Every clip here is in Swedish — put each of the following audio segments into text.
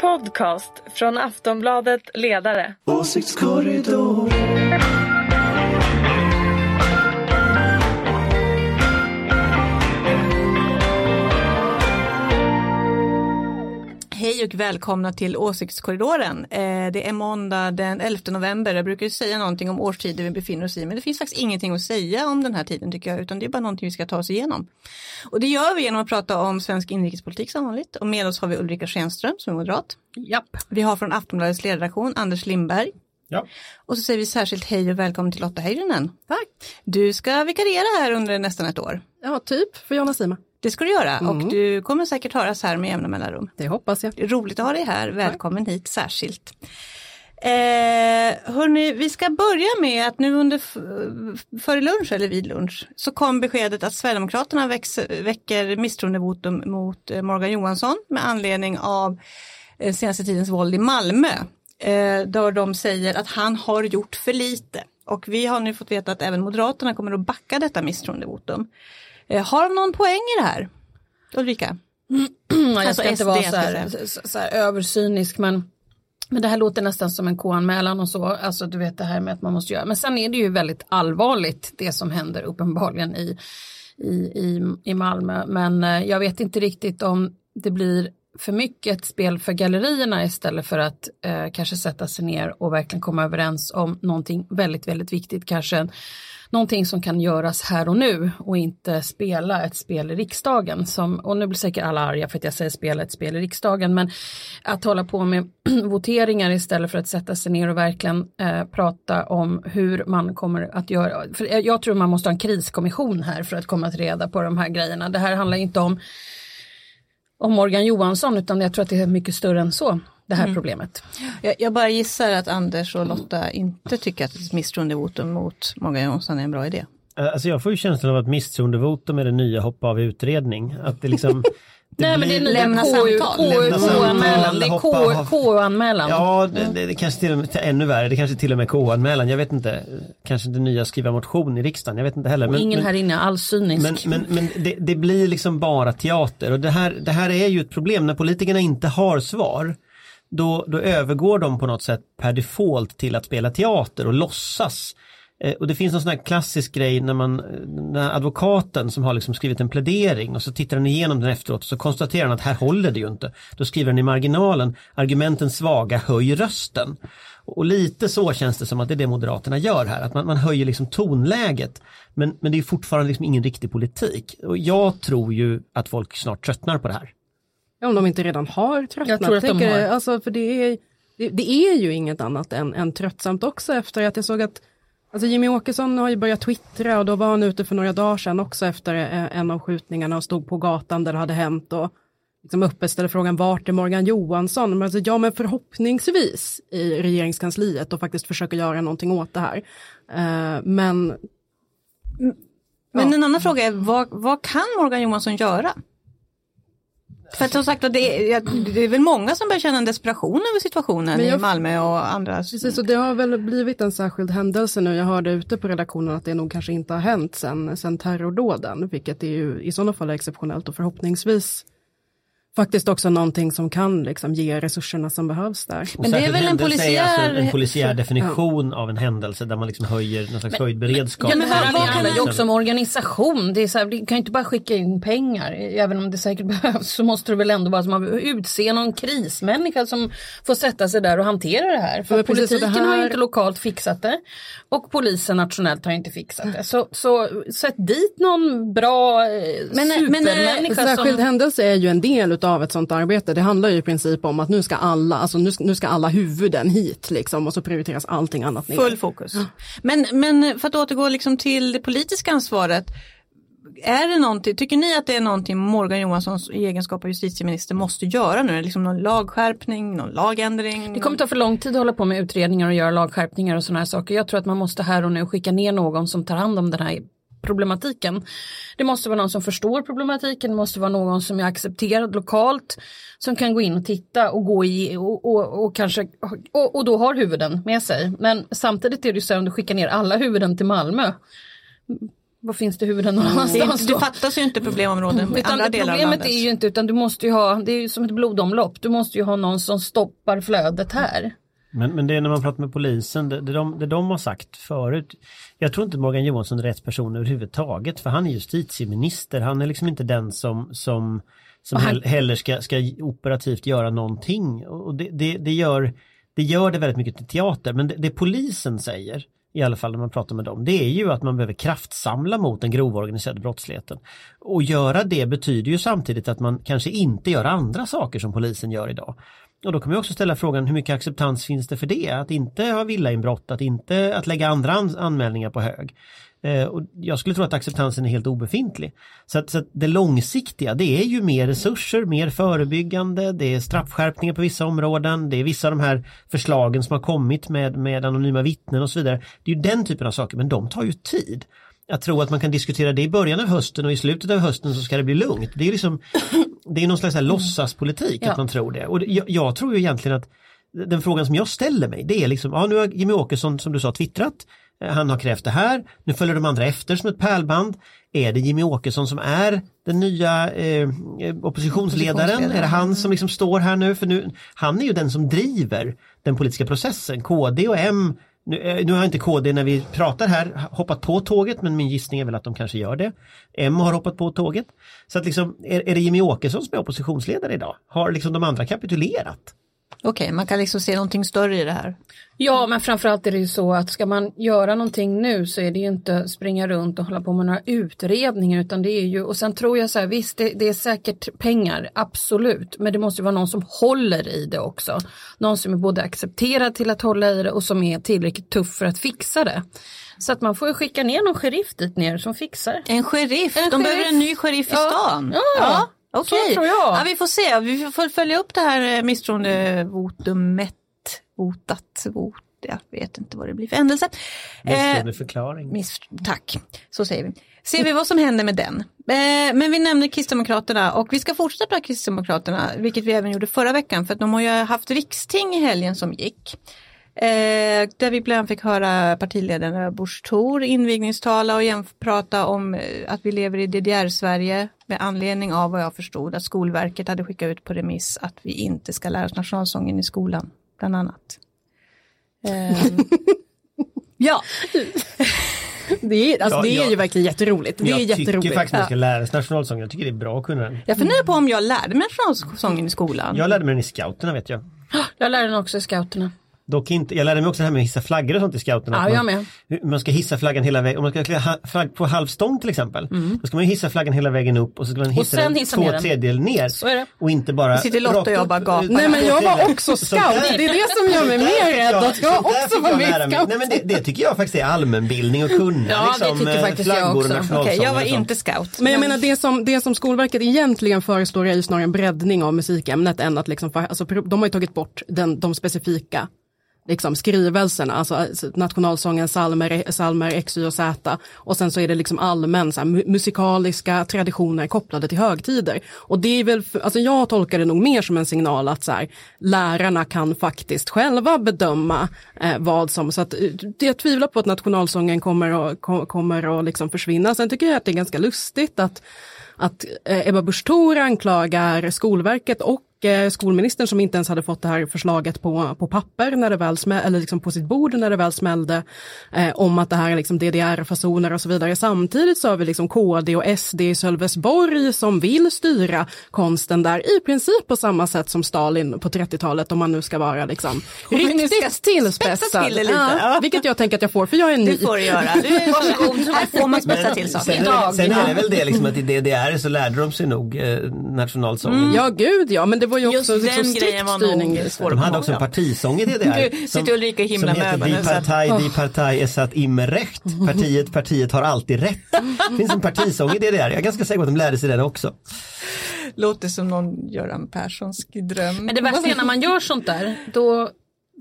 podcast från Aftonbladet Ledare. Åsiktskorridor. Hej och välkomna till Åsiktskorridoren. Eh, det är måndag den 11 november. Jag brukar säga någonting om årstider vi befinner oss i, men det finns faktiskt ingenting att säga om den här tiden tycker jag, utan det är bara någonting vi ska ta oss igenom. Och det gör vi genom att prata om svensk inrikespolitik som vanligt. Och med oss har vi Ulrika Schenström som är moderat. Japp. Vi har från Aftonbladets ledarredaktion Anders Lindberg. Ja. Och så säger vi särskilt hej och välkommen till Lotta Heyrinen. Tack. Du ska vikariera här under nästan ett år. Ja, typ för Jonna Sima. Det ska du göra Mm. och du kommer säkert höras här med jämna mellanrum. Det hoppas jag. Det är roligt att ha dig här, välkommen hit särskilt. Eh, hörni, vi ska börja med att nu under före lunch eller vid lunch så kom beskedet att Sverigedemokraterna väx, väcker misstroendevotum mot eh, Morgan Johansson med anledning av eh, senaste tidens våld i Malmö. Eh, där de säger att han har gjort för lite. Och vi har nu fått veta att även Moderaterna kommer att backa detta misstroendevotum. Eh, har de någon poäng i det här? Ulrika? jag Alltså ska inte vara så här, så, så här översynisk men men det här låter nästan som en K-anmälan och så, alltså du vet det här med att man måste göra, men sen är det ju väldigt allvarligt det som händer uppenbarligen i, i, i, i Malmö, men eh, jag vet inte riktigt om det blir för mycket ett spel för gallerierna istället för att eh, kanske sätta sig ner och verkligen komma överens om någonting väldigt, väldigt viktigt, kanske en, någonting som kan göras här och nu och inte spela ett spel i riksdagen. Som, och nu blir säkert alla arga för att jag säger spela ett spel i riksdagen, men att hålla på med voteringar istället för att sätta sig ner och verkligen eh, prata om hur man kommer att göra. För jag, tror man måste ha en kriskommission här för att komma till reda på de här grejerna. Det här handlar inte om om Morgan Johansson utan jag tror att det är mycket större än så det här problemet. Jag, jag bara gissar att Anders och Lotta inte tycker att ett misstroendevotum mot Morgan Johansson är en bra idé. Eh, Alltså jag får ju känslan av att misstroendevotum är det nya hoppa av utredning. Att det liksom... Det Nej men det är nya Lämna KU, KU-anmälan. KU-. KU-anmälan. Ja, det, det, det kanske till och med ännu värre. Det kanske till och med KU-anmälan. Jag vet inte. Kanske inte nya skriva motion i riksdagen. Jag vet inte heller. Och ingen här inne är alls cynisk. Men, men, men det, det blir liksom bara teater och det här, det här är ju ett problem när politikerna inte har svar. Då, då övergår de på något sätt per default till att spela teater och låtsas. Eh, och det finns en sån här klassisk grej när man, när advokaten som har liksom skrivit en plädering och så tittar han igenom den efteråt och så konstaterar han att här håller det ju inte. Då skriver han i marginalen, argumenten svaga, höj rösten. Och lite så känns det som att det är det Moderaterna gör här, att man, man höjer liksom tonläget. Men, men det är fortfarande liksom ingen riktig politik. Och jag tror ju att folk snart tröttnar på det här. Ja, om de inte redan har tröttnat. Jag tror att de har. Alltså, för det är, det, det är ju inget annat än, än tröttsamt också efter att jag såg att Alltså Jimmy Åkesson har ju börjat twittra och då var han ute för några dagar sedan också efter eh, en av skjutningarna och stod på gatan där det hade hänt och liksom uppe ställer frågan vart är Morgan Johansson? Men alltså, ja men förhoppningsvis i regeringskansliet och faktiskt försöka göra någonting åt det här. Eh, men Men en annan fråga är vad, vad kan Morgan Johansson göra? För att som sagt det är, det är väl många som börjar känna en desperation över situationen jag- i Malmö och andra. Precis, och det har väl blivit en särskild händelse nu. Jag hörde ute på redaktionen att det nog kanske inte har hänt sen, sen terrordåden, vilket är ju i sådana fall är exceptionellt och förhoppningsvis faktiskt också någonting som kan liksom ge resurserna som behövs där. Men det är väl en händelse är alltså polisiär- en polisiär definition av en händelse där man liksom höjer någon slags höjd beredskap. Ja, men här vad kan handlar ju man- också om organisation. Det är så här, du kan ju inte bara skicka in pengar. Även om det säkert behövs så måste det väl ändå vara som att man utse någon krismänniska som får sätta sig där och hantera det här. För Men det politiken har ju här- inte lokalt fixat det. Och polisen nationellt har inte fixat det. Så, så sätt dit någon bra eh, Men- men, eh, supermänniska särskild som... händelse är ju en del av ett sådant arbete. Det handlar ju i princip om att nu ska alla, alltså nu, nu ska alla huvuden hit liksom och så prioriteras allting annat ner. Full fokus. Men, men för att återgå liksom till det politiska ansvaret. Är det någonting, tycker ni att det är någonting Morgan Johanssons i egenskap av justitieminister måste göra nu? Liksom någon lagskärpning, någon lagändring? Det kommer ta för lång tid att hålla på med utredningar och göra lagskärpningar och sådana här saker. Jag tror att man måste här och nu skicka ner någon som tar hand om den här problematiken. Det måste vara någon som förstår problematiken, det måste vara någon som är accepterad lokalt, som kan gå in och titta och gå i och, och, och kanske och, och då har huvuden med sig. Men samtidigt är det ju så att om du skickar ner alla huvuden till Malmö vad finns det huvuden någon Det, annanstans det då? fattas ju inte problemområden i Utan andra det, delar problemet är ju inte utan du måste ju ha, det är ju som ett blodomlopp, du måste ju ha någon som stoppar flödet här. Men, men det är när man pratar med polisen, det, det, de, det de har sagt förut. Jag tror inte Morgan Johansson är rätt person överhuvudtaget för han är justitieminister. Han är liksom inte den som, som, som han- hell- heller ska, ska operativt göra någonting. Och det, det, det, gör, det gör det väldigt mycket till teater. Men det, det polisen säger, i alla fall när man pratar med dem, det är ju att man behöver kraftsamla mot den grova organiserade brottsligheten. Och göra det betyder ju samtidigt att man kanske inte gör andra saker som polisen gör idag. Och då kan man också ställa frågan hur mycket acceptans finns det för det? Att inte ha villainbrott, att inte att lägga andra an anmälningar på hög. Eh, och jag skulle tro att acceptansen är helt obefintlig. Så att, så att det långsiktiga det är ju mer resurser, mer förebyggande, det är straffskärpningar på vissa områden, det är vissa av de här förslagen som har kommit med, med anonyma vittnen och så vidare. Det är ju den typen av saker men de tar ju tid. Jag tror att man kan diskutera det i början av hösten och i slutet av hösten så ska det bli lugnt. Det är liksom det är någon slags här låtsaspolitik Ja. att man tror det. Och jag, jag tror ju egentligen att den frågan som jag ställer mig det är liksom, ja nu har Jimmy Åkesson som du sa twittrat, Eh, han har krävt det här, nu följer de andra efter som ett pärlband. Är det Jimmy Åkesson som är den nya eh, eh, oppositionsledaren? Oppositionsledaren. Är det han som liksom står här nu? För nu, han är ju den som driver den politiska processen. KD och M nu, eh, nu har inte KD när vi pratar här hoppat på tåget men min gissning är väl att de kanske gör det. M har hoppat på tåget. Så att liksom, är, är det Jimmy Åkesson som är oppositionsledare idag? Har liksom de andra kapitulerat? Okej, man kan liksom se någonting större i det här. Ja, men framförallt är det ju så att ska man göra någonting nu så är det ju inte springa runt och hålla på med några utredningar utan det är ju och sen tror jag så här visst det, det är säkert pengar, absolut, men det måste ju vara någon som håller i det också. Någon som är både accepterad till att hålla i det och som är tillräckligt tuff för att fixa det. Så att man får ju skicka ner någon sheriff dit ner som fixar. En sheriff, En de sheriff. behöver en ny sheriff i Ja. stan. Ja, okej. jag. Ja, vi får se, vi får följa upp det här eh, misstroendevotumet, votat, vot, jag vet inte vad det blir för ändelse. Eh, Misstroendeförklaring. miss, tack, så säger vi. Ser vi vad som händer med den. Eh, men vi nämner Kristdemokraterna och vi ska fortsätta prata Kristdemokraterna, vilket vi även gjorde förra veckan, för att de har ju haft riksting i helgen som gick. Eh, där vi bland annat fick höra partiledaren Busch Thor invigningstala och prata om eh, att vi lever i DDR-Sverige med anledning av vad jag förstod att Skolverket hade skickat ut på remiss att vi inte ska lära oss nationalsången i skolan, bland annat. Eh, ja, Det är, alltså, Ja, det är jag- ju verkligen jätteroligt. Det är jag jätteroligt. tycker faktiskt man ska lära sig nationalsången. Jag tycker det är bra att kunna den. jag funderar på om jag lärde mig nationalsången i skolan. Jag lärde mig den i scouterna vet jag. Jag lärde den också i scouterna. Dock inte, jag lärde mig också det här med att hissa flaggor och sånt i scouterna. Ja, jag man, med. hur Man ska hissa flaggan hela vägen, om man ska klä ha- flagg på halvstång till exempel. Då ska man ju hissa flaggan hela vägen upp och så ska man hissa Mm. den hissa två ner den. tredjedel ner. Så är det. Och inte bara Sitter Lotta och jag bara gapar. Nej men jag var tredjedelar. också scout, det är det som gör mig mer rädd jag- att jag också var jag med scout. Nej men det, det tycker jag faktiskt är allmänbildning och kunna Ja, det liksom, tycker eh, faktiskt jag också. Okej, jag var inte scout. Men jag menar det som, det som Skolverket egentligen föreslår är ju snarare en breddning av musikämnet än att liksom, alltså, de har ju tagit bort den, de specifika liksom, skrivelserna, alltså, alltså nationalsången, salmer, salmer X, Y och Z och sen så är det liksom allmän så här, musikaliska traditioner kopplade till högtider. Och det är väl, alltså jag tolkar det nog mer som en signal att så här, lärarna kan faktiskt själva bedöma eh, vad som, så att eh, jag tvivlar på att nationalsången kommer att, kommer att liksom försvinna. Sen tycker jag att det är ganska lustigt att att eh, Ebba Busch Thor anklagar Skolverket och skolministern som inte ens hade fått det här förslaget på, på papper när det väl smäll, eller liksom på sitt bord när det väl smällde eh, om att det här är liksom DDR-fasoner och så vidare. Samtidigt så har vi liksom KD och SD i Sölvesborg som vill styra konsten där i princip på samma sätt som Stalin på 30-talet om man nu ska vara liksom ska riktigt spetsa tillspetsad. till lite. Ja, vilket jag tänker att jag får för jag är ny. Det får du göra. Du är varsågod, här får man spetsa till saker. Sen, är det, sen är det väl det liksom att i DDR så lärde de sig nog eh, nationalsången. Ja gud ja, men det var ju Just också liksom den grejen var nog svår De att hade också en partisång i DDR. Nu sitter Ulrika och himlar som med ögonen, Die så att- Partei, Die Partei är satt immer recht. Partiet, partiet har alltid rätt. Det finns en partisång i DDR. Jag är ganska säker på att de lärde sig den också. Låter som någon Göran Perssonsk dröm. Men det värsta är när man gör sånt där, då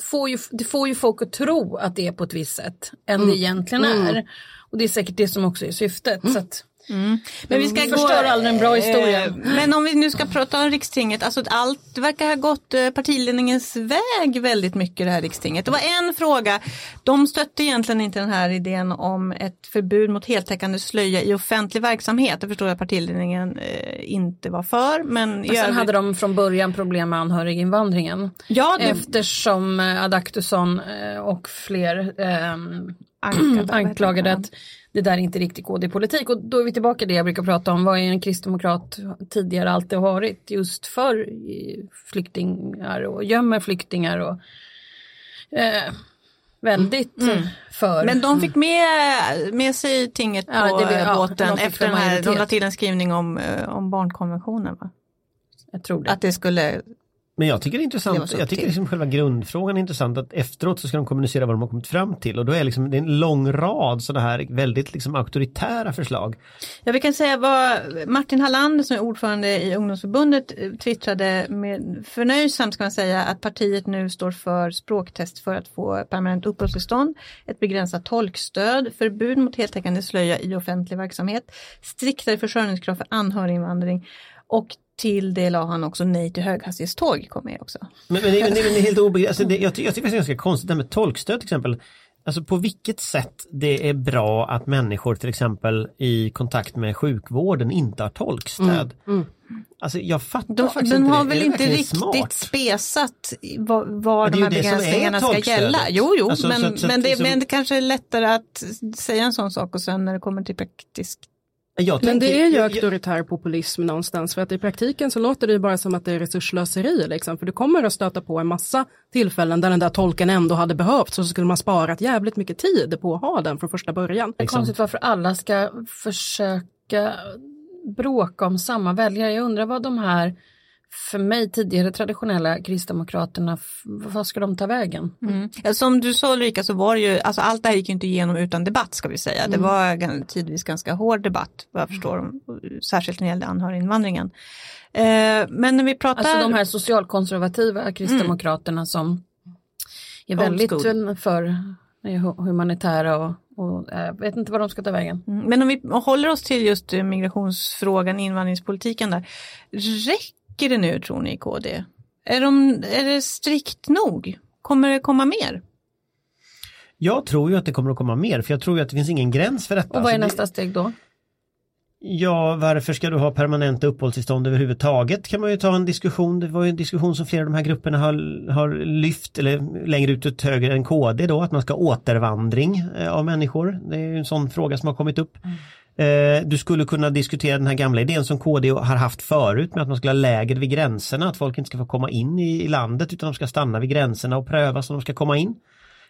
får ju, det får ju folk att tro att det är på ett visst sätt än det egentligen är. Och det är säkert det som också är syftet. Så att, Men vi ska Vi förstör aldrig en bra historia. Eh, Men om vi nu ska prata om rikstinget, alltså allt verkar ha gått eh, partiledningens väg väldigt mycket det här rikstinget. Det var en fråga, de stötte egentligen inte den här idén om ett förbud mot heltäckande slöja i offentlig verksamhet. Det förstår jag att partiledningen eh, inte var för. Men, Men sen övrigt- hade de från början problem med anhöriginvandringen. ja, det, Eftersom eh, Adaktusson eh, och fler Ankade, anklagade att det där inte riktigt KD-politik. Och då är vi tillbaka till det jag brukar prata om. Vad är en kristdemokrat tidigare alltid har varit just för eh, flyktingar och gömmer flyktingar och eh, väldigt eh, för. Men de fick med, med sig tinget på Ja, det blir- ja, båten de efter den här, de la till en skrivning om, eh, om barnkonventionen. Va? jag tror det. Att det skulle, Men jag tycker det är Det intressant, så jag tycker liksom själva grundfrågan är intressant att efteråt så ska de kommunicera vad de har kommit fram till och då är liksom, det är en lång rad sådana här väldigt liksom auktoritära förslag. Ja, vi kan säga vad Martin Hallander som är ordförande i ungdomsförbundet eh, twittrade med förnöjsamt ska man säga att partiet nu står för språktest för att få permanent uppehållstillstånd, ett begränsat tolkstöd, förbud mot heltäckande slöja i offentlig verksamhet, striktare försörjningskrav för anhöriginvandring och till det la han också nej till höghastighetståg kom med också. Men, men, det, men det är helt obegränsat, alltså det, jag, jag tycker det är ganska konstigt det här med tolkstöd till exempel. Alltså på vilket sätt det är bra att människor till exempel i kontakt med sjukvården inte har tolkstöd. Alltså jag fattar De, faktiskt den inte har det. väl inte riktigt smart? spesat var, var de är här begränsningarna ska gälla. Jo, jo, Alltså, men, så- så men, det, liksom- men det kanske är lättare att säga en sån sak och sen när det kommer till praktisk Jag Men det är ju jag- jag- auktoritär populism någonstans för att i praktiken så låter det ju bara som att det är resursslöseri liksom. För du kommer att stöta på en massa tillfällen där den där tolken ändå hade behövts och så skulle man sparat jävligt mycket tid på att ha den från första början. Det är konstigt varför alla ska försöka bråka om samma väljare. Jag undrar vad de här för mig tidigare traditionella kristdemokraterna, vad ska de ta vägen? Ja, Som du sa Ulrika så var det ju, alltså allt det här gick ju inte igenom utan debatt ska vi säga. Det var tidvis ganska hård debatt vad jag förstår, om- särskilt när det gällde anhöriginvandringen. Eh, men när vi pratar... Alltså de här socialkonservativa kristdemokraterna som är väldigt för eh, hu- humanitära och, och eh, jag vet inte vad de ska ta vägen. Mm, Men om vi håller oss till just migrationsfrågan, invandringspolitiken där. Räcker det nu tror ni i KD? Är, de, är det strikt nog? Kommer det komma mer? Jag tror ju att det kommer att komma mer för jag tror ju att det finns ingen gräns för detta. Och vad är nästa steg då? Ja, varför ska du ha permanenta uppehållstillstånd överhuvudtaget kan man ju ta en diskussion. Det var ju en diskussion som flera av de här grupperna har, har lyft, eller längre ut åt höger än KD då, att man ska återvandring eh, av människor. Det är ju en sån fråga som har kommit upp. Eh, Eh, du skulle kunna diskutera den här gamla idén som KD har haft förut med att man skulle ha läger vid gränserna, att folk inte ska få komma in i, landet utan de ska stanna vid gränserna och prövas om de ska komma in.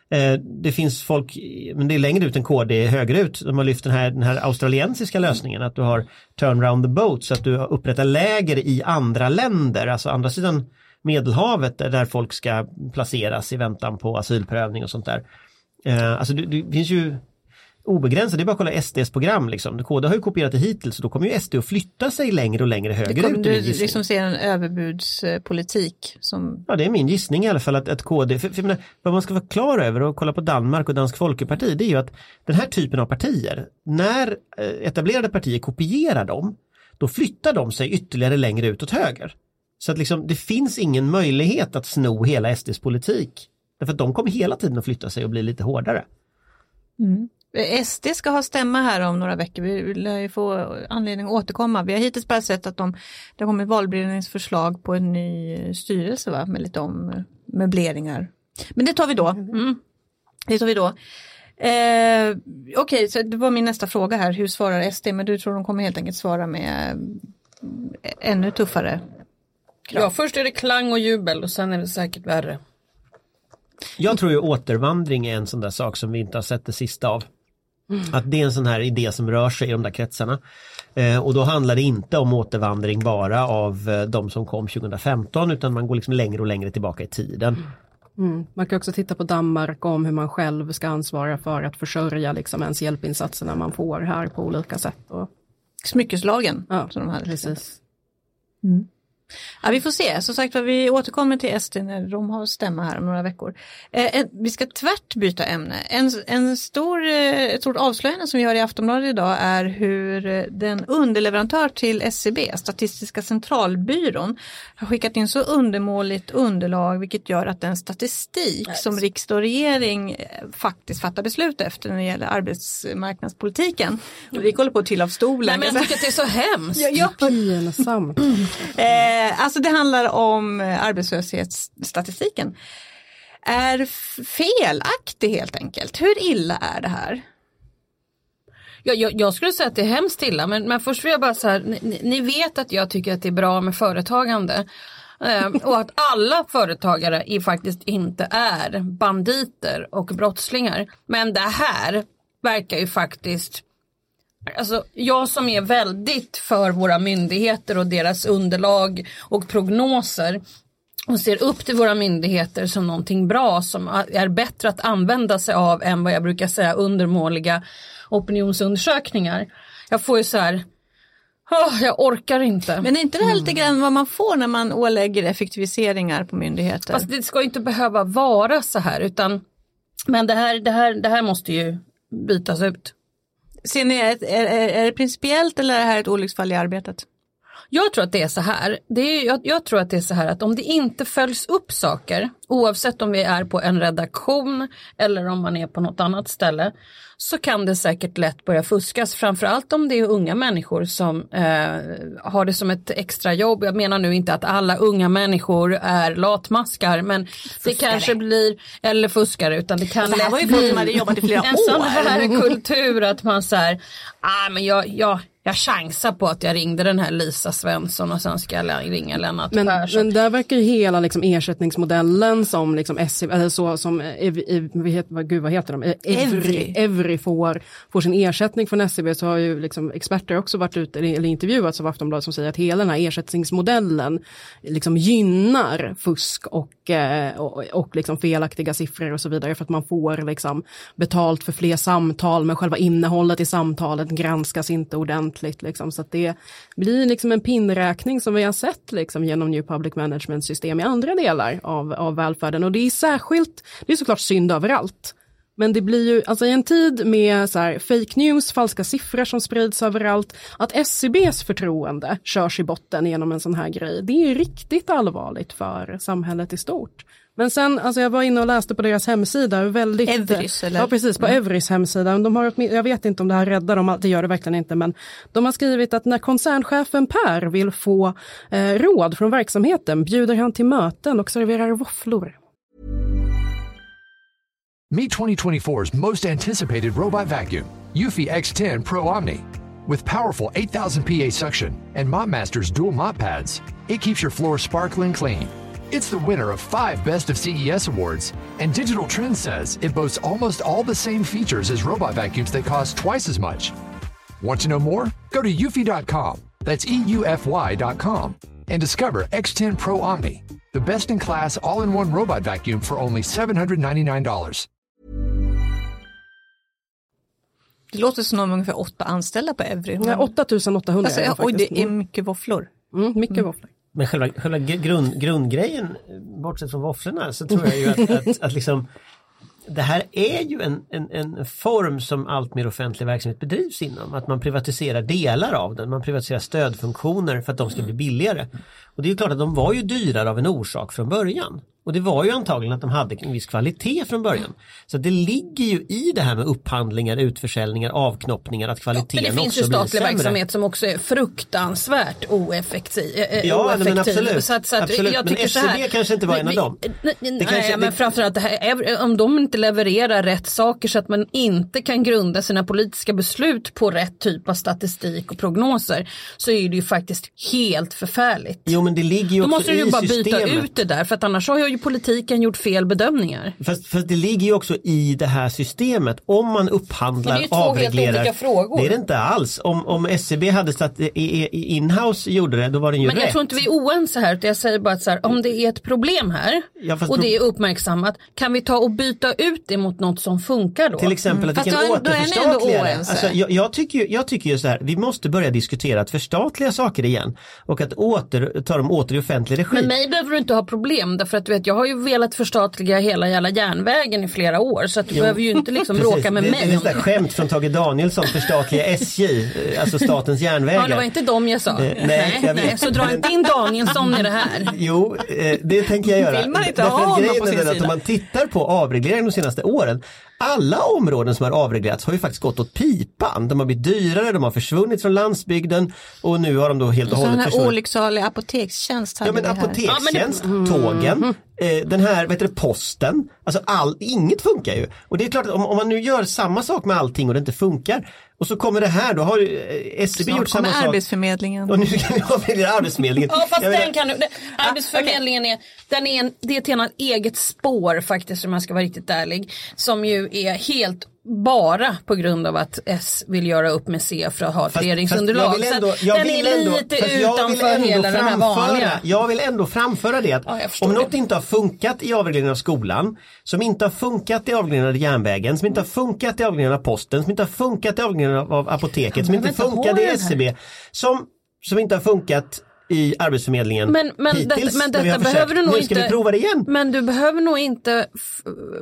Eh, det finns folk, men det är längre ut än KD, högre ut, de har lyft den här, den här australiensiska lösningen att du har turn round the boat så att du upprättar läger i andra länder, alltså andra sidan Medelhavet där, folk ska placeras i väntan på asylprövning och sånt där. Eh, alltså det, det finns ju obegränsat, det är bara att kolla SDs program liksom. KD har ju kopierat det hittills så då kommer ju SD att flytta sig längre och längre Det högerut. kommer, i du liksom ser en överbudspolitik som Ja det är min gissning i alla fall att, att KD, för, för menar, vad man ska vara klar över och kolla på Danmark och Dansk Folkeparti det är ju att den här typen av partier, när eh, etablerade partier kopierar dem, då flyttar de sig ytterligare längre ut åt höger. Så att liksom, det finns ingen möjlighet att sno hela SDs politik. Därför att de kommer hela tiden att flytta sig och bli lite hårdare. SD ska ha stämma här om några veckor. Vi lär ju få anledning att återkomma. Vi har hittills bara sett att de, det har kommit valberedningsförslag på en ny styrelse va? med lite om möbleringar. Men det tar vi då. Mm. Det tar vi då. Eh, Okej, så det var min nästa fråga här. Hur svarar SD? Men du tror de kommer helt enkelt svara med eh, ännu tuffare Ja, först är det klang och jubel och sen är det säkert värre. Jag tror ju återvandring är en sån där sak som vi inte har sett det sista av. Att det är en sån här idé som rör sig i de där kretsarna. Eh, och då handlar det inte om återvandring bara av eh, de som kom 2015 utan man går liksom längre och längre tillbaka i tiden. Mm. Man kan också titta på Danmark om hur man själv ska ansvara för att försörja liksom ens hjälpinsatserna man får här på olika sätt. Och, smyckeslagen. ja, som de hade. precis. Ja, vi får se, som sagt vi återkommer till SD när de har stämma här om några veckor. Eh, vi ska tvärt byta ämne. En, en stor, eh, ett stort avslöjande som vi har i Aftonbladet idag är hur eh, den underleverantör till SCB, Statistiska centralbyrån, har skickat in så undermåligt underlag vilket gör att den statistik som riksdag och regering eh, faktiskt fattar beslut efter när det gäller arbetsmarknadspolitiken. Och vi håller på att trilla av stolen. Nej, men jag tycker att det är så hemskt. Ja, ja. Pinsamt. Eh, Eh, alltså det handlar om eh, arbetslöshetsstatistiken. Är felaktig helt enkelt. Hur illa är det här? Jag, jag, jag skulle säga att det är hemskt illa men, men först vill jag bara säga, ni, ni vet att jag tycker att det är bra med företagande. Ehm, och att alla företagare är faktiskt inte är banditer och brottslingar. Men det här verkar ju faktiskt Alltså, jag som är väldigt för våra myndigheter och deras underlag och prognoser och ser upp till våra myndigheter som någonting bra som är bättre att använda sig av än vad jag brukar säga undermåliga opinionsundersökningar. Jag får ju så här, "Åh, jag orkar inte. Men är inte det här lite grann vad man får när man ålägger effektiviseringar på myndigheter? Fast det ska ju inte behöva vara så här utan men det här, det här, det här måste ju bytas ut. Ser ni, är, är, är det principiellt eller är det här ett olycksfall i arbetet? Jag tror att det är så här. Det är, jag, jag tror att det är så här att om det inte följs upp saker, oavsett om vi är på en redaktion eller om man är på något annat ställe, så kan det säkert lätt börja fuskas. Framförallt om det är unga människor som eh, har det som ett extra jobb. Jag menar nu inte att alla unga människor är latmaskar, men det kanske blir, eller fuskare, utan det kan Alltså, här lätt bli en sån här kultur att man säger, ah, men jag, jag, jag chansar på att jag ringde den här Lisa Svensson och sen ska jag ringa Lennart Men, Persson. men där verkar ju hela liksom ersättningsmodellen som liksom SC, eller så som, Ev, Ev, vad gud vad heter de? Evry. Evry, Evry får, får sin ersättning från SCB så har ju liksom experter också varit ute eller, eller intervjuats av Aftonbladet som säger att hela den här ersättningsmodellen liksom gynnar fusk och, eh, och, och liksom felaktiga siffror och så vidare för att man får liksom betalt för fler samtal men själva innehållet i samtalet granskas inte ordentligt liksom så att det blir liksom en pinnräkning som vi har sett liksom genom New Public Management system i andra delar av, av välfärden och det är särskilt, det är såklart synd överallt. Men det blir ju, alltså i en tid med så här fake news, falska siffror som sprids överallt, att SCBs förtroende körs i botten genom en sån här grej, det är riktigt allvarligt för samhället i stort. Men sen, alltså jag var inne och läste på deras hemsida, väldigt... Evrys, eller? Ja precis, på Evrys hemsida. De har, jag vet inte om det här räddar dem, det gör det verkligen inte, men de har skrivit att när koncernchefen Per vill få eh, råd från verksamheten bjuder han till möten och serverar våfflor. Meet 2024's most anticipated robot vacuum, Eufy X10 Pro Omni. With powerful 8000 PA suction and MopMaster's dual mop pads, it keeps your floor sparkling clean. It's the winner of five Best of CES awards, and Digital Trends says it boasts almost all the same features as robot vacuums that cost twice as much. Want to know more? Go to eufy.com, that's E EUFY.com, and discover X10 Pro Omni, the best in class all in one robot vacuum for only $799. Det låter som de har ungefär åtta anställda på Evry. Ja, 8800 Alltså, är det oj, det är mycket våfflor. Mm, mycket våfflor. Men själva, själva grund, grundgrejen, bortsett från våfflorna, så tror jag ju att, att, att liksom det här är ju en, en, en form som allt mer offentlig verksamhet bedrivs inom. Att man privatiserar delar av den. Man privatiserar stödfunktioner för att de ska bli billigare. Och det är ju klart att de var ju dyrare av en orsak från början. Och det var ju antagligen att de hade en viss kvalitet från början. Så det ligger ju i det här med upphandlingar, utförsäljningar, avknoppningar, att Men kvaliteten det finns ju också blir statlig sämre. verksamhet som också är fruktansvärt oeffektiv. eh, Ja, nej, men absolut. Så att, så att Absolut. Jag Men tycker så här, SCB kanske inte var en av dem. Nej, nej kanske- men det- framförallt det här, är- om de inte levererar rätt saker så att man inte kan grunda sina politiska beslut på rätt typ av statistik och prognoser så är det ju faktiskt helt förfärligt. Jo men det ligger ju Då också måste du i ju bara byta systemet. ut det där för att annars har ju politiken gjort fel bedömningar. Fast, fast det ligger ju också i det här systemet. Om man Men det är upphandlar, ju två helt avreglerar. olika frågor. Det är det inte alls. Om, om SCB hade satt inhouse gjorde det, då var den ju Men rätt. jag tror inte vi är oense här, jag säger bara att här, om det är ett problem här Ja, och pro- det är uppmärksammat, kan vi ta och byta ut det mot något som funkar då? Till exempel att vi Fast kan återförstatliga det. Alltså, jag, jag, tycker jag tycker ju så här, vi måste börja diskutera att förstatliga saker igen och att åter, ta dem åter i offentlig regi. Med mig behöver du inte ha problem därför att du vet jag har ju velat förstatliga hela jävla järnvägen i flera år så att du behöver ju inte liksom Precis. bråka med det, mig Det är ett skämt från Tage Danielsson, förstatliga SJ, eh, alltså statens järnvägar. Ja det var inte dem jag sa. Eh, nej, jag nej, så dra inte in Danielsson i det här. Jo, eh, det tänker jag göra. Vill man inte Därför ha att honom på sin att sida? om man tittar på avregleringen de senaste åren, alla områden som har avreglerats har ju faktiskt gått åt pipan. De har blivit dyrare, de har försvunnit från landsbygden och nu har de då helt och hållet här försvunnit. olycksalig apotekstjänst hade Ja men vi här. apotekstjänst, Ja, tågen, eh, den här vad heter det, posten, alltså all, inget funkar ju. Och det är klart att om, om man nu gör samma sak med allting och det inte funkar och så kommer det här, då har ju eh, SCB Snart gjort samma kommer sak. Arbetsförmedlingen. Och nu ska vi avreglera Arbetsförmedlingen. Ja fast Jag menar- den kan du, det, Arbetsförmedlingen är, den är, en, det är ett helt eget spår faktiskt om jag ska vara riktigt ärlig. Som ju är helt bara på grund av att S vill göra upp med C för att ha ett Fast- regeringsunderlag. fast ändå- den är ändå- lite utanför hela den här vanliga. Jag vill ändå framföra det att Ja, om det. något inte har funkat i avregleringen av skolan, som inte har funkat i avregleringen av järnvägen, som inte har funkat i avregleringen av posten, som inte har funkat i avregleringen av, apoteket, som Jag inte funkade i. SCB, som, som inte har funkat i Arbetsförmedlingen Men, men, hittills. det, men detta försökt. behöver du nog Nu ska inte. vi prova det igen. Men du behöver nog inte,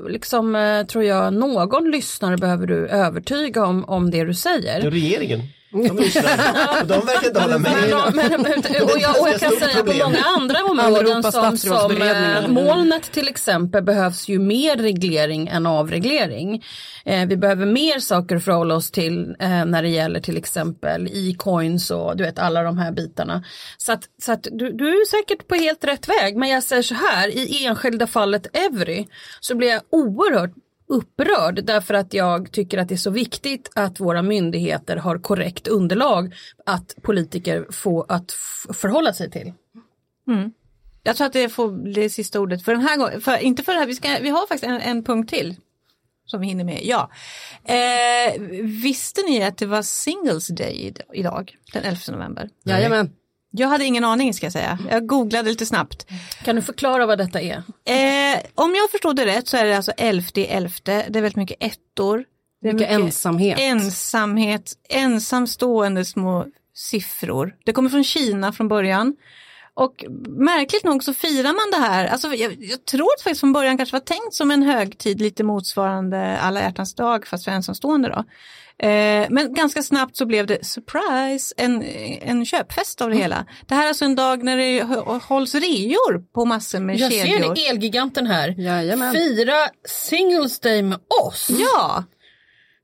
liksom, eh, tror jag, någon lyssnare behöver du övertyga om, om det du säger. Regeringen. De och de verkar inte hålla med. Men, de- men, men, och, jag, och jag kan säga på problem. många andra områden som, som eh, molnet till exempel behövs ju mer reglering än avreglering. Eh, vi behöver mer saker att förhålla oss till eh, när det gäller till exempel e-coins och du vet alla de här bitarna. Så att, så att du, du är säkert på helt rätt väg men jag säger så här i enskilda fallet Evry så blir jag oerhört upprörd därför att jag tycker att det är så viktigt att våra myndigheter har korrekt underlag att politiker får att förhålla sig till. Jag tror att det får bli det sista ordet för den här gången. För, inte för det här, vi, ska, vi har faktiskt en, en punkt till. Som vi hinner med, ja. Eh, visste ni att det var Singles Day id- idag, den 11 november? Jajamän. Jag hade ingen aning ska jag säga. Jag googlade lite snabbt. Kan du förklara vad detta är? Eh, om jag förstod det rätt så är det alltså 11 11. Det är väldigt mycket ettor. Det är Mycket ensamhet. Ensamhet, ensamstående små siffror. Det kommer från Kina från början. Och märkligt nog så firar man det här, alltså jag, jag tror att det faktiskt från början kanske var tänkt som en högtid lite motsvarande alla hjärtans dag fast för ensamstående då. Eh, men ganska snabbt så blev det surprise, en, en köpfest av det hela. Det här är alltså en dag när det hå- hålls reor på massor med Jag kedjor. ser Elgiganten här. Jajamän. Fira Singles Day med oss. Ja,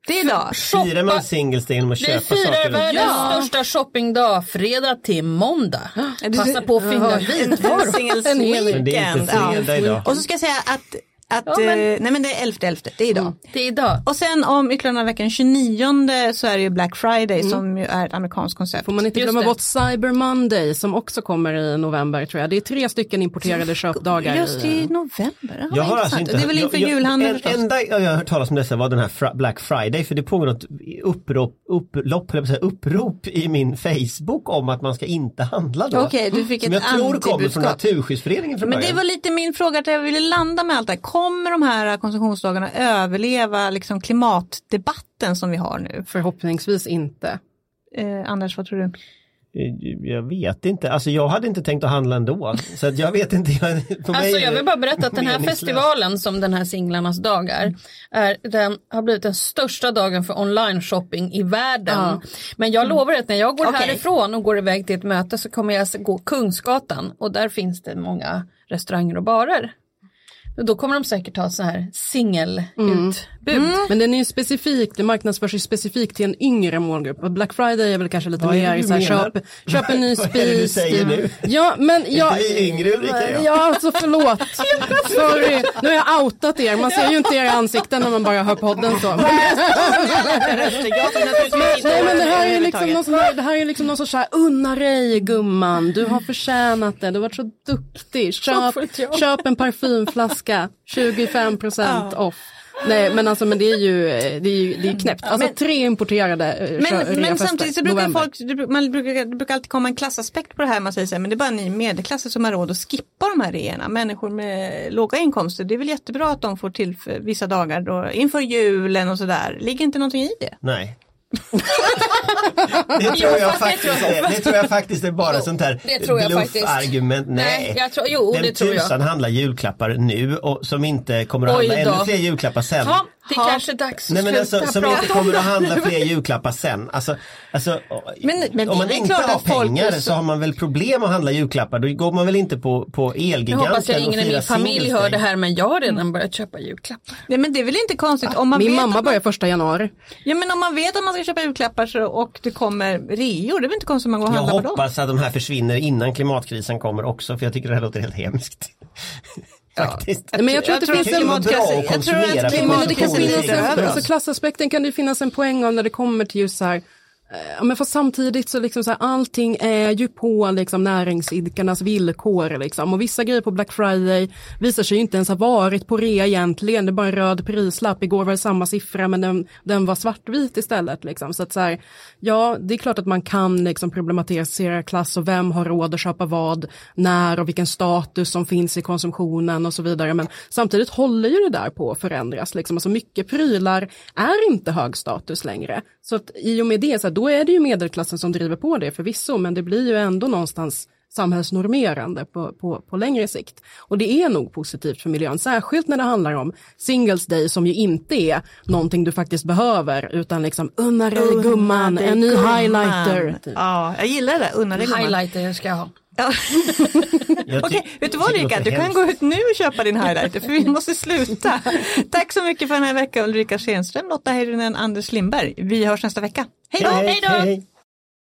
det är idag. Firar man singles genom att Vi köpa firar saker? världens Ja. största shoppingdag fredag till måndag. Passa på att finna vitvaror. Singles En hel- Men det är inte fredag idag. Och så ska jag säga att, att Ja, men- eh, nej men det är 11 11, det är idag. Det är idag. Och sen om ytterligare några veckor, 29 så är det ju Black Friday som ju är ett amerikanskt koncept. Får man inte Just glömma det. bort Cyber Monday som också kommer i november tror jag. Det är tre stycken importerade köpdagar. Just i- i november, ja, Jag har alltså inte, Det är väl inför jag- julhandeln en, förstås. enda jag har hört talas om dessa var den här Black Friday för det pågår något upprop, upplopp, säga, upprop i min Facebook om att man ska inte handla då. Okej, du fick Som ett jag tror kommer från. Naturskyddsföreningen från Men det början. var lite min fråga att jag ville landa med allt det här. Kommer de här konsumtionsdagarna överleva liksom klimatdebatten som vi har nu? Förhoppningsvis inte. Eh, Anders, vad tror du? Jag vet inte, alltså jag hade inte tänkt att handla ändå. Så jag vet inte. Jag, för mig Alltså jag vill bara berätta att den här festivalen som den här singlarnas dag är, är den har blivit den största dagen för online shopping i världen. Men jag lovar att när jag går Okej. härifrån och går iväg till ett möte så kommer jag gå Kungsgatan och där finns det många restauranger och barer. Då kommer de säkert ha så här singelutbud. Men den är ju specifik, det marknadsförs ju specifikt till en yngre målgrupp. Och Black Friday är väl kanske lite Vad är mer så här, köp, köp en ny Vad är det du spis. säger nu? Ja men jag... Inte vi yngre Ulrika ja. Ja alltså förlåt. Sorry, nu har jag outat er. Man ser ju inte era ansikten när man bara hör podden så. Men, nej men det här är liksom någon sån här, det här är liksom någon sorts så här, unna dig gumman, du har förtjänat det, du har varit så duktig. Köp, köp en parfymflaska, 25% off. Nej men alltså men det är ju, det är ju det är knäppt. Alltså Men- tre importerade eh, Men, men samtidigt så brukar november. folk, det man brukar, det brukar alltid komma en klassaspekt på det här. Man säger så här, men det är bara ni medelklasser som har råd att skippa de här reorna. Människor med låga inkomster, det är väl jättebra att de får till vissa dagar då, inför julen och sådär. Ligger inte någonting i det? Nej. Det, tror jag faktiskt är, det tror jag faktiskt är bara sånt här jag bluffargument. Nej, jag tror- jo, Vem det tror jag. tusan handlar julklappar nu och som inte kommer att Oj handla då. ännu fler julklappar sen? Ja, det är kanske är dags Nej men att alltså, som inte om kommer att handla fler julklappar sen. Alltså, alltså, Men- men om man inte klart har att pengar så... så- har man väl problem att handla julklappar. Då går man väl inte på, på Jag Elgiganten hoppas att ingen i min familj hör det här men jag har redan börjat köpa julklappar. Nej men det är väl inte konstigt om man Min vet mamma att börjar första januari. Ja men om man vet att man ska köpa julklappar och det kommer reor, det är väl inte konstigt om man går och Jag handlar på dem? hoppas att de här försvinner innan klimatkrisen kommer också för jag tycker det här låter helt hemskt. Faktiskt. Nej, men jag tror att det tror finns att en... kan att jag att konsumera klimat- kan oss. alltså klassaspekten kan det finnas en poäng av när det kommer till just så här Eh, ja, men fast samtidigt så liksom så här, allting är ju på liksom näringsidkarnas villkor liksom. Och vissa grejer på Black Friday visar sig ju inte ens ha varit på rea egentligen. Det är bara en röd prislapp. Igår var det samma siffra men den, den var svartvit istället liksom. Så att så här, ja det är klart att man kan liksom problematisera klass och vem har råd att köpa vad, när och vilken status som finns i konsumtionen och så vidare. Men samtidigt håller ju det där på att förändras. Liksom. Alltså mycket prylar är inte hög status längre. Så att i och med det, så här, då är det ju medelklassen som driver på det förvisso, men det blir ju ändå någonstans samhällsnormerande på, på, på längre sikt. Och det är nog positivt för miljön, särskilt när det handlar om Singles Day som ju inte är någonting du faktiskt behöver, utan liksom unna dig gumman, en ny highlighter. Typ. Ja, jag gillar det unna dig gumman. Highlighter ska jag ha. Ja. Okej, vet du vad Ulrika, du kan hemskt. gå ut nu och köpa din highlighter för vi måste sluta. Tack så mycket för den här veckan Ulrika Schenström, Lotta Heyrinen, Anders Lindberg. Vi hörs nästa vecka. Hej då! hej, hej.